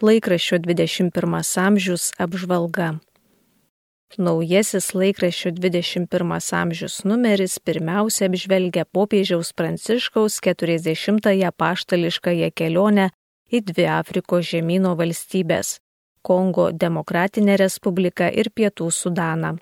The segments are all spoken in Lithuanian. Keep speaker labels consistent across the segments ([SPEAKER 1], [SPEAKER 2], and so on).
[SPEAKER 1] Laikraščio 21 amžius apžvalga. Naujasis laikraščio 21 amžius numeris pirmiausia apžvelgia popiežiaus Pranciškaus 40-ąją paštališkąją kelionę į dvi Afrikos žemynų valstybės - Kongo Demokratinę Respubliką ir Pietų Sudaną.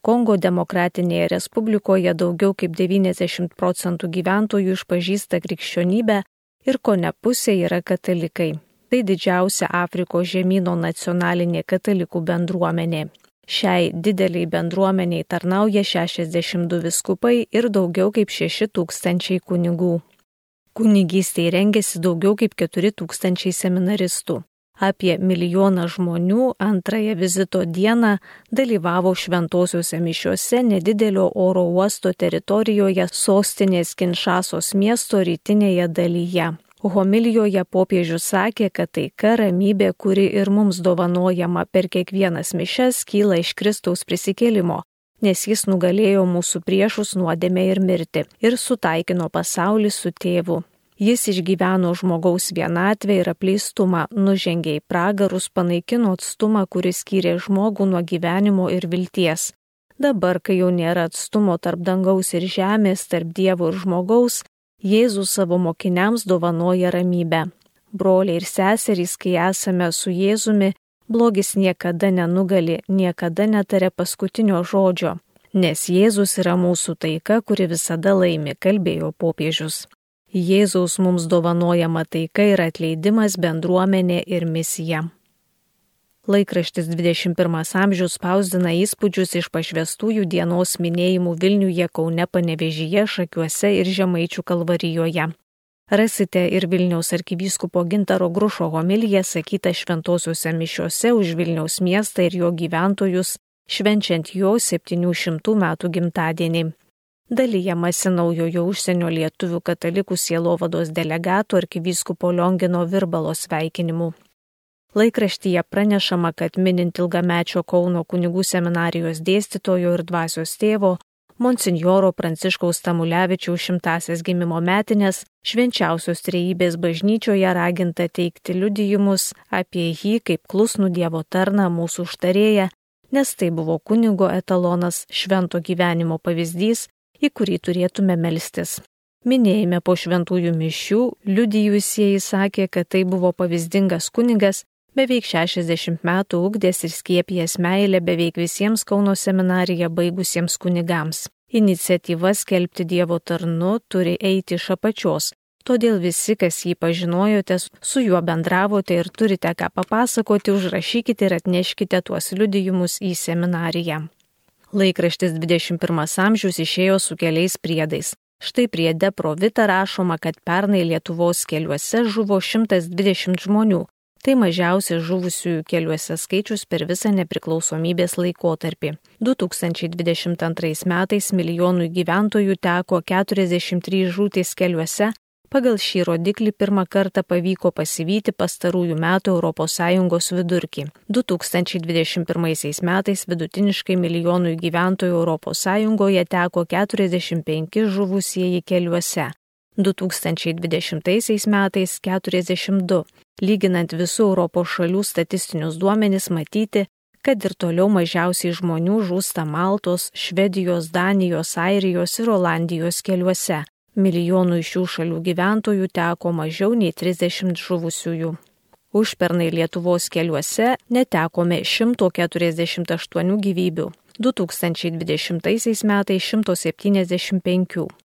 [SPEAKER 1] Kongo Demokratinėje Respublikoje daugiau kaip 90 procentų gyventojų išpažįsta krikščionybę ir ko ne pusė yra katalikai tai didžiausia Afrikos žemynų nacionalinė katalikų bendruomenė. Šiai dideliai bendruomeniai tarnauja 62 viskupai ir daugiau kaip 6 tūkstančiai kunigų. Kunigystėje rengiasi daugiau kaip 4 tūkstančiai seminaristų. Apie milijoną žmonių antrąją vizito dieną dalyvavo šventosiuose mišiuose nedidelio oro uosto teritorijoje sostinės Kinšasos miesto rytinėje dalyje. Homilijoje popiežius sakė, kad taika ramybė, kuri ir mums dovanojama per kiekvienas mišes, kyla iš Kristaus prisikėlimo, nes jis nugalėjo mūsų priešus nuodėmę ir mirtį ir sutaikino pasaulį su tėvu. Jis išgyveno žmogaus vienatvę ir apleistumą, nužengė į pragarus, panaikino atstumą, kuris skyrė žmogų nuo gyvenimo ir vilties. Dabar, kai jau nėra atstumo tarp dangaus ir žemės, tarp Dievo ir žmogaus, Jėzus savo mokiniams dovanoja ramybę. Broliai ir seserys, kai esame su Jėzumi, blogis niekada nenugali, niekada netarė paskutinio žodžio, nes Jėzus yra mūsų taika, kuri visada laimi, kalbėjo popiežius. Jėzaus mums dovanojama taika ir atleidimas bendruomenė ir misija. Laikraštis 21 amžius spausdina įspūdžius iš pašvestųjų dienos minėjimų Vilniuje, Kaune, Panevežyje, Šakiuose ir Žemaičių kalvarijoje. Rasite ir Vilniaus arkivyskupo Gintaro Grušo homiliją sakytą šventosiuose mišiuose už Vilniaus miestą ir jo gyventojus, švenčiant jo 700 metų gimtadienį. Dalyjamasi naujojo užsienio lietuvių katalikų sielovados delegatų arkivyskupo Liongino Virbalo sveikinimu. Laikraštyje pranešama, kad minint ilgamečio Kauno kunigų seminarijos dėstytojo ir dvasios tėvo Monsinjoro Pranciškaus Tamulevičiaus šimtasias gimimo metinės švenčiausios trejybės bažnyčioje raginta teikti liudijimus apie jį kaip klusnų Dievo tarną mūsų užtarėją, nes tai buvo kunigo etalonas švento gyvenimo pavyzdys, į kurį turėtume melstis. Minėjime po šventųjų mišių liudijusieji sakė, kad tai buvo pavyzdingas kunigas, beveik 60 metų ugdės ir skiepijęs meilę beveik visiems Kauno seminariją baigusiems kunigams. Iniciatyva skelbti Dievo tarnu turi eiti iš apačios, todėl visi, kas jį pažinojote, su juo bendravote ir turite ką papasakoti, užrašykite ir atneškite tuos liudijimus į seminariją. Laikraštis 21 amžius išėjo su keliais priedais. Štai priede Provita rašoma, kad pernai Lietuvos keliuose žuvo 120 žmonių, Tai mažiausias žuvusiųjų keliuose skaičius per visą nepriklausomybės laikotarpį. 2022 metais milijonui gyventojų teko 43 žūtis keliuose, pagal šį rodiklį pirmą kartą pavyko pasivyti pastarųjų metų ES vidurkį. 2021 metais vidutiniškai milijonui gyventojų ES teko 45 žuvusieji keliuose. 2020 metais 42. Lyginant visų Europos šalių statistinius duomenis matyti, kad ir toliau mažiausiai žmonių žūsta Maltos, Švedijos, Danijos, Airijos ir Olandijos keliuose. Milijonų iš šių šalių gyventojų teko mažiau nei 30 žuvusiųjų. Užpernai Lietuvos keliuose netekome 148 gyvybių. 2020 metais 175.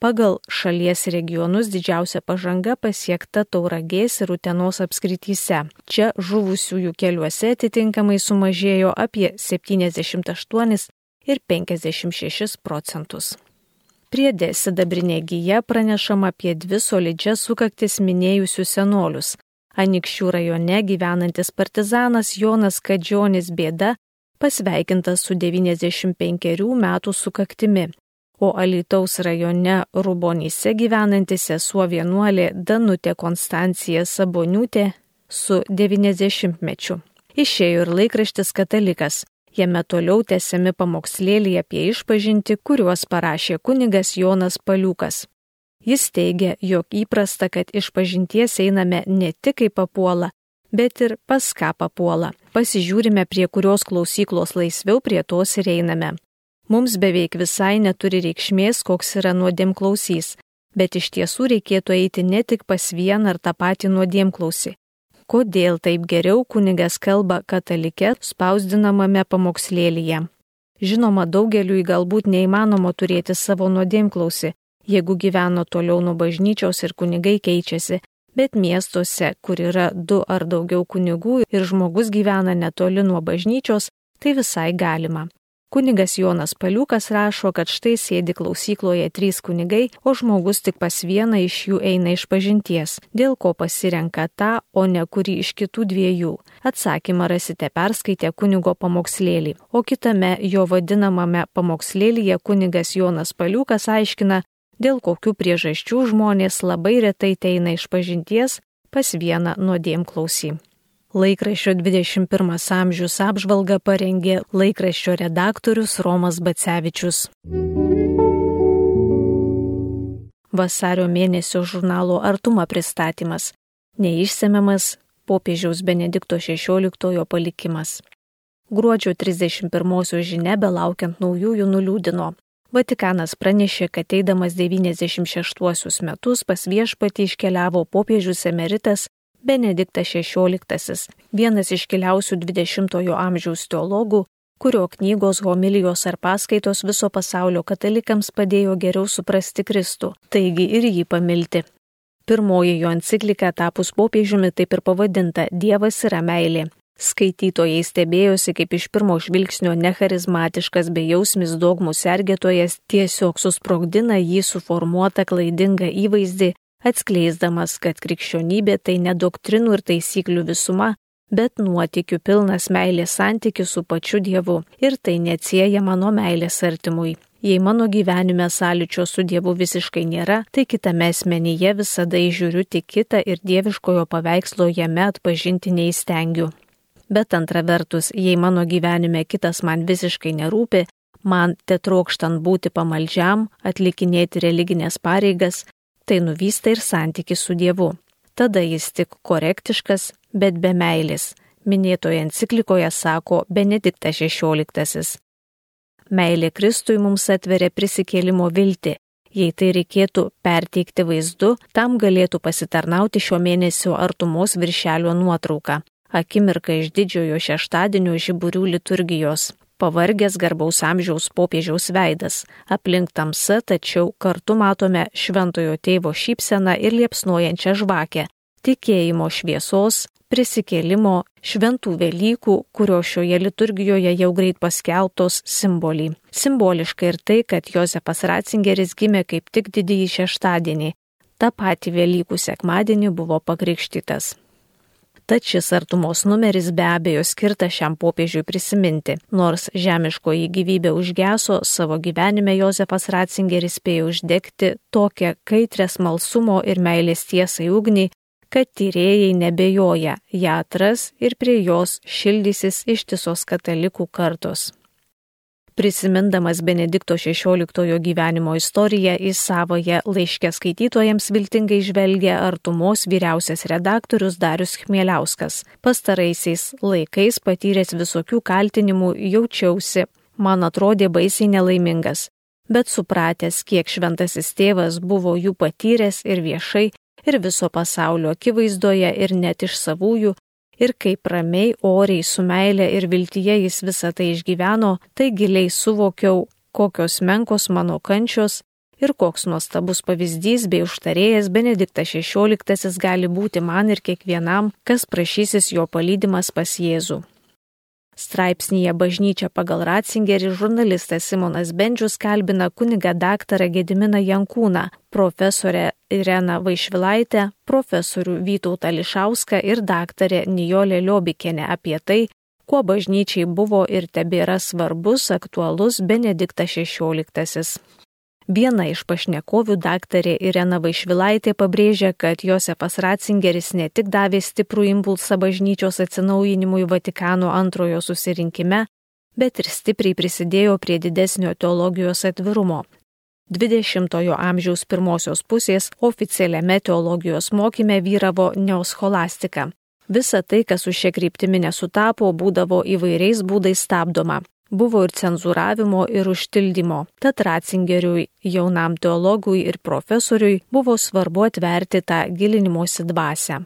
[SPEAKER 1] Pagal šalies regionus didžiausia pažanga pasiekta Tauragės ir Utenos apskrityse. Čia žuvusiųjų keliuose atitinkamai sumažėjo apie 78 ir 56 procentus. Priedė sidabrinė gyja pranešama apie dvi solidžias sukaktis minėjusius senolius. Anikščių rajone gyvenantis partizanas Jonas Kadžionis bėda pasveikintas su 95 metų sukaktimi o Alitaus rajone Rubonyse gyvenanti sesuo vienuolė Danutė Konstancija Saboniutė su 90-mečiu. Išėjo ir laikraštis Katalikas. Jame toliau tęsiami pamokslėliai apie išpažinti, kuriuos parašė kunigas Jonas Paliukas. Jis teigia, jog įprasta, kad išpažinties einame ne tik kaip papuola, bet ir pas ką papuola. Pasižiūrime, prie kurios klausyklos laisviau, prie tos ir einame. Mums beveik visai neturi reikšmės, koks yra nuodėm klausys, bet iš tiesų reikėtų eiti ne tik pas vieną ar tą patį nuodėm klausį. Kodėl taip geriau kunigas kalba katalike spausdinamame pamokslėlyje? Žinoma, daugeliui galbūt neįmanoma turėti savo nuodėmklausi, jeigu gyveno toliau nuo bažnyčios ir kunigai keičiasi, bet miestuose, kur yra du ar daugiau kunigų ir žmogus gyvena netoli nuo bažnyčios, tai visai galima. Kunigas Jonas Paliukas rašo, kad štai sėdi klausykloje trys kunigai, o žmogus tik pas vieną iš jų eina iš pažinties, dėl ko pasirenka tą, o ne kurį iš kitų dviejų. Atsakymą rasite perskaitę kunigo pamokslėlį, o kitame jo vadinamame pamokslėlyje kunigas Jonas Paliukas aiškina, dėl kokių priežasčių žmonės labai retai eina iš pažinties pas vieną nuodėm klausy. Laikraščio 21 amžius apžvalgą parengė laikraščio redaktorius Romas Bacevičius. Vasario mėnesio žurnalo Artuma pristatymas. Neišsemiamas popiežiaus Benedikto XVI palikimas. Gruodžio 31 žinia belaukiant naujųjų nuliūdino. Vatikanas pranešė, kad eidamas 96 metus pas viešpatį iškeliavo popiežius emeritas Benediktas XVI, vienas iškiliausių 20-ojo amžiaus teologų, kurio knygos, homilijos ar paskaitos viso pasaulio katalikams padėjo geriau suprasti Kristų, taigi ir jį pamilti. Pirmoji jo enciklika tapus popiežiumi taip ir pavadinta Dievas yra meilė. Skaitytojai stebėjosi, kaip iš pirmo žvilgsnio necharizmatiškas bejausmis dogmų sergėtojas tiesiog susprogdina jį suformuotą klaidingą įvaizdį atskleisdamas, kad krikščionybė tai ne doktrinų ir taisyklių visuma, bet nuotikių pilnas meilės santykis su pačiu Dievu ir tai neatsiejama nuo meilės artimui. Jei mano gyvenime sąlyčio su Dievu visiškai nėra, tai kitame asmenyje visada įžiūriu tik kitą ir dieviškojo paveikslo jame atpažinti neįstengiu. Bet antra vertus, jei mano gyvenime kitas man visiškai nerūpi, man te trokštant būti pamaldžiam, atlikinėti religinės pareigas, tai nuvysta ir santykis su Dievu. Tada jis tik korektiškas, bet be meilės. Minėtoje enciklikoje sako Benediktas XVI. Meilė Kristui mums atveria prisikėlimo viltį. Jei tai reikėtų perteikti vaizdu, tam galėtų pasitarnauti šio mėnesio artumos viršelio nuotrauka. Akimirka iš didžiojo šeštadienio žiburių liturgijos pavargęs garbaus amžiaus popiežiaus veidas, aplink tamsa, tačiau kartu matome šventojo tėvo šypseną ir liepsnojančią žvakę, tikėjimo šviesos, prisikėlimo, šventų Velykų, kurio šioje liturgijoje jau greit paskelbtos simbolį. Simboliška ir tai, kad Josefas Ratzingeris gimė kaip tik didįjį šeštadienį. Ta pati Velykų sekmadienį buvo pakrikštytas. Tad šis artumos numeris be abejo skirtas šiam popiežiui prisiminti. Nors žemiškoji gyvybė užgeso, savo gyvenime Josefas Ratzingeris spėjo uždegti tokią kaitrę smalsumo ir meilės tiesai ugnį, kad tyrėjai nebejoja, ją atras ir prie jos šildysis ištisos katalikų kartos. Prisimindamas Benedikto XVI gyvenimo istoriją į savoje laiškę skaitytojams viltingai žvelgia artumos vyriausias redaktorius Darius Chmieliauskas. Pastaraisiais laikais patyręs visokių kaltinimų jaučiausi, man atrodė baisiai nelaimingas, bet supratęs, kiek šventasis tėvas buvo jų patyręs ir viešai, ir viso pasaulio akivaizdoje ir net iš savųjų, ir kaip ramiai, oriai, su meilė ir viltyje jis visą tai išgyveno, tai giliai suvokiau, kokios menkos mano kančios ir koks nuostabus pavyzdys bei užtarėjas Benediktas XVI gali būti man ir kiekvienam, kas prašysis jo palydimas pas Jėzų. Straipsnyje Bažnyčia pagal Ratzingerį žurnalistas Simonas Bendžius kalbina kuniga daktarą Gediminą Jankūną, profesorę Ireną Vaišvilaitę, profesorių Vytautą Lišauską ir daktarę Nijolę Liobikienę apie tai, kuo bažnyčiai buvo ir tebėra svarbus, aktualus Benediktas XVI. Viena iš pašnekovių daktarė Irena Vaišvilaitė pabrėžia, kad Josefas Ratzingeris ne tik davė stiprų impulsą bažnyčios atsinaujinimui Vatikano antrojo susirinkime, bet ir stipriai prisidėjo prie didesnio teologijos atvirumo. 20-ojo amžiaus pirmosios pusės oficialiame teologijos mokyme vyravo neoscholastika. Visa tai, kas su šia kryptimi nesutapo, būdavo įvairiais būdais stabdoma. Buvo ir cenzūravimo, ir užtildymo. Tad Ratzingeriui, jaunam teologui ir profesoriui buvo svarbu atverti tą gilinimosi dvasę.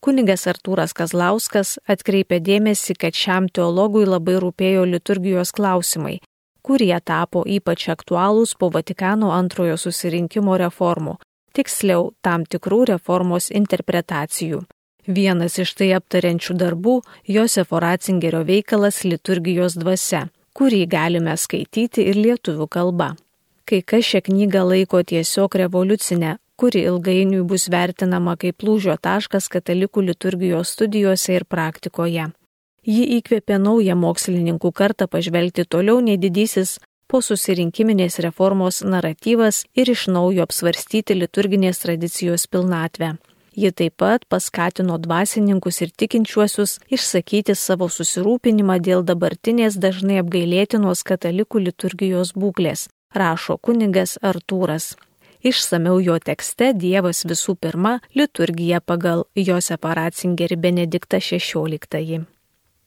[SPEAKER 1] Kunigas Artūras Kazlauskas atkreipė dėmesį, kad šiam teologui labai rūpėjo liturgijos klausimai, kurie tapo ypač aktualūs po Vatikano antrojo susirinkimo reformų, tiksliau tam tikrų reformos interpretacijų. Vienas iš tai aptariančių darbų - Josefo Ratzingerio veikalas Liturgijos dvasia, kurį galime skaityti ir lietuvių kalba. Kai kas šią knygą laiko tiesiog revoliucinę, kuri ilgainiui bus vertinama kaip lūžio taškas katalikų liturgijos studijose ir praktikoje. Ji įkvėpė naują mokslininkų kartą pažvelgti toliau nei didysis po susirinkiminės reformos naratyvas ir iš naujo apsvarstyti liturginės tradicijos pilnatvę. Ji taip pat paskatino dvasininkus ir tikinčiuosius išsakyti savo susirūpinimą dėl dabartinės dažnai apgailėtinos katalikų liturgijos būklės, rašo kunigas Artūras. Išsameu jo tekste Dievas visų pirma liturgija pagal Josepą Ratzingerį Benediktą XVI.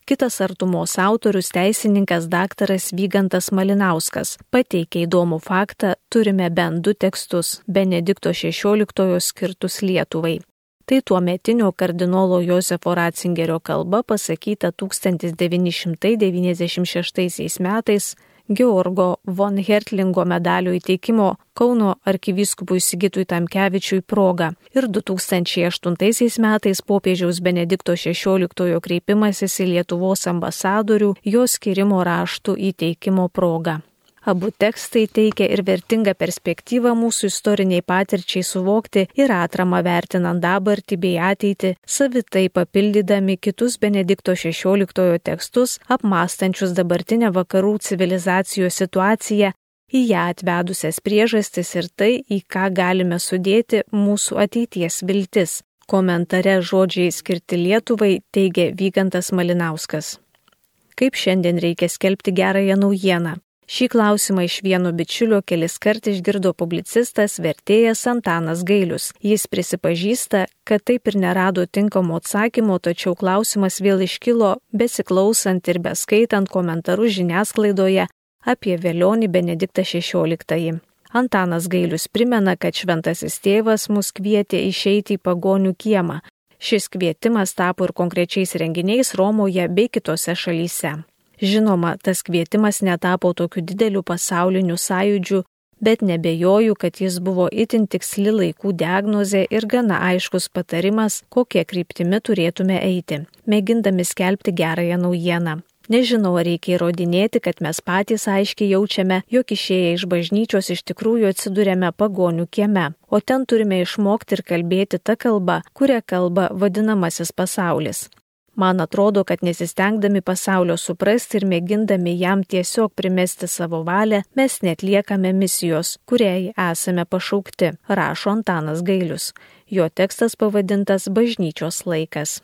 [SPEAKER 1] Kitas artumos autorius teisininkas daktaras Vygantas Malinauskas pateikė įdomų faktą, turime bent du tekstus Benedikto XVI skirtus Lietuvai. Tai tuo metinio kardinolo Josefo Ratzingerio kalba pasakyta 1996 metais Georgo von Hertlingo medalio įteikimo Kauno arkivyskupui Sigitui Tamkevičiui proga ir 2008 metais popiežiaus Benedikto XVI kreipimasis į Lietuvos ambasadorių jo skirimo raštų įteikimo proga. Abu tekstai teikia ir vertingą perspektyvą mūsų istoriniai patirčiai suvokti ir atramą vertinant dabartį bei ateitį, savitai papildydami kitus Benedikto XVI tekstus, apmastančius dabartinę vakarų civilizacijos situaciją į ją atvedusias priežastis ir tai, į ką galime sudėti mūsų ateities viltis. Komentare žodžiai skirti Lietuvai teigia Vygantas Malinauskas. Kaip šiandien reikia skelbti gerąją naujieną? Šį klausimą iš vieno bičiulio kelis kart išgirdo publicistas vertėjas Antanas Gailius. Jis prisipažįsta, kad taip ir nerado tinkamo atsakymo, tačiau klausimas vėl iškilo besiklausant ir beskaitant komentarus žiniasklaidoje apie vėlionį Benediktą XVI. Antanas Gailius primena, kad šventasis tėvas mus kvietė išeiti į pagonių kiemą. Šis kvietimas tapo ir konkrečiais renginiais Romoje bei kitose šalyse. Žinoma, tas kvietimas netapo tokiu dideliu pasauliniu sąjūdžiu, bet nebejoju, kad jis buvo itin tiksli laikų diagnozė ir gana aiškus patarimas, kokie kryptimi turėtume eiti, mėgindami skelbti gerąją naujieną. Nežinau, ar reikia įrodinėti, kad mes patys aiškiai jaučiame, jog išėję iš bažnyčios iš tikrųjų atsidūrėme pagonių kieme, o ten turime išmokti ir kalbėti tą kalbą, kurią kalba vadinamasis pasaulis. Man atrodo, kad nesistengdami pasaulio suprasti ir mėgindami jam tiesiog primesti savo valią, mes netliekame misijos, kuriai esame pašaukti, rašo Antanas Gailius. Jo tekstas pavadintas Bažnyčios laikas.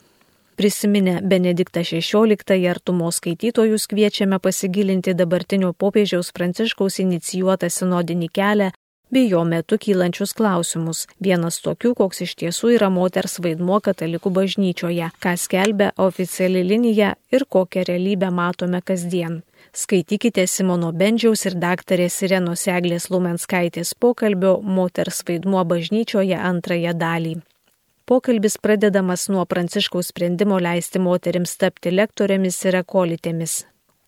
[SPEAKER 1] Prisiminę Benediktą XVI artumos skaitytojus kviečiame pasigilinti dabartinio popiežiaus Pranciškaus inicijuotą sinodinį kelią bei jo metu kylančius klausimus. Vienas tokių, koks iš tiesų yra moters vaidmuo katalikų bažnyčioje, ką skelbia oficiali linija ir kokią realybę matome kasdien. Skaitykite Simono Bendžiaus ir daktarės Sirenos Eglės Lumenskaitės pokalbio Moters vaidmuo bažnyčioje antrąją dalį. Pokalbis pradedamas nuo pranciškaus sprendimo leisti moterims tapti lektorėmis ir akolitėmis.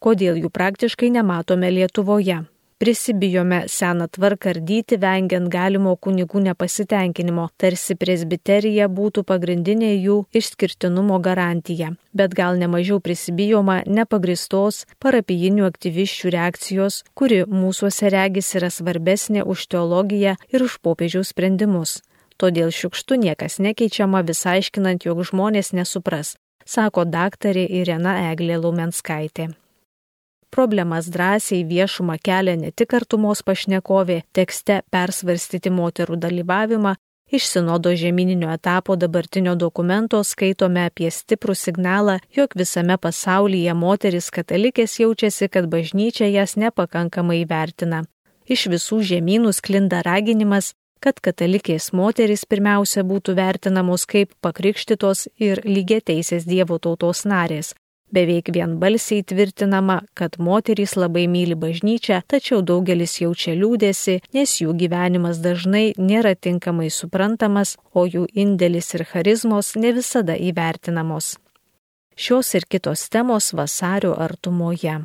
[SPEAKER 1] Kodėl jų praktiškai nematome Lietuvoje? Prisibijome seną tvarką ardyti, vengiant galimo kunigų nepasitenkinimo, tarsi presbiterija būtų pagrindinė jų išskirtinumo garantija. Bet gal nemažiau prisibijoma nepagristos parapijinių aktyviščių reakcijos, kuri mūsųse regis yra svarbesnė už teologiją ir už popiežiaus sprendimus. Todėl šiukštu niekas nekeičiama vis aiškinant, jog žmonės nesupras, sako daktarė Irena Eglė Lumenskaitė. Problemas drąsiai viešumą kelia ne tik artumos pašnekovė, tekste persvarstyti moterų dalyvavimą, iš sinodo žemyninio etapo dabartinio dokumento skaitome apie stiprų signalą, jog visame pasaulyje moteris katalikės jaučiasi, kad bažnyčia jas nepakankamai vertina. Iš visų žemynų sklinda raginimas kad katalikės moterys pirmiausia būtų vertinamos kaip pakrikštytos ir lygiateisės Dievo tautos narės. Beveik vienbalsiai tvirtinama, kad moterys labai myli bažnyčią, tačiau daugelis jaučia liūdėsi, nes jų gyvenimas dažnai nėra tinkamai suprantamas, o jų indėlis ir charizmos ne visada įvertinamos. Šios ir kitos temos vasario artumoje.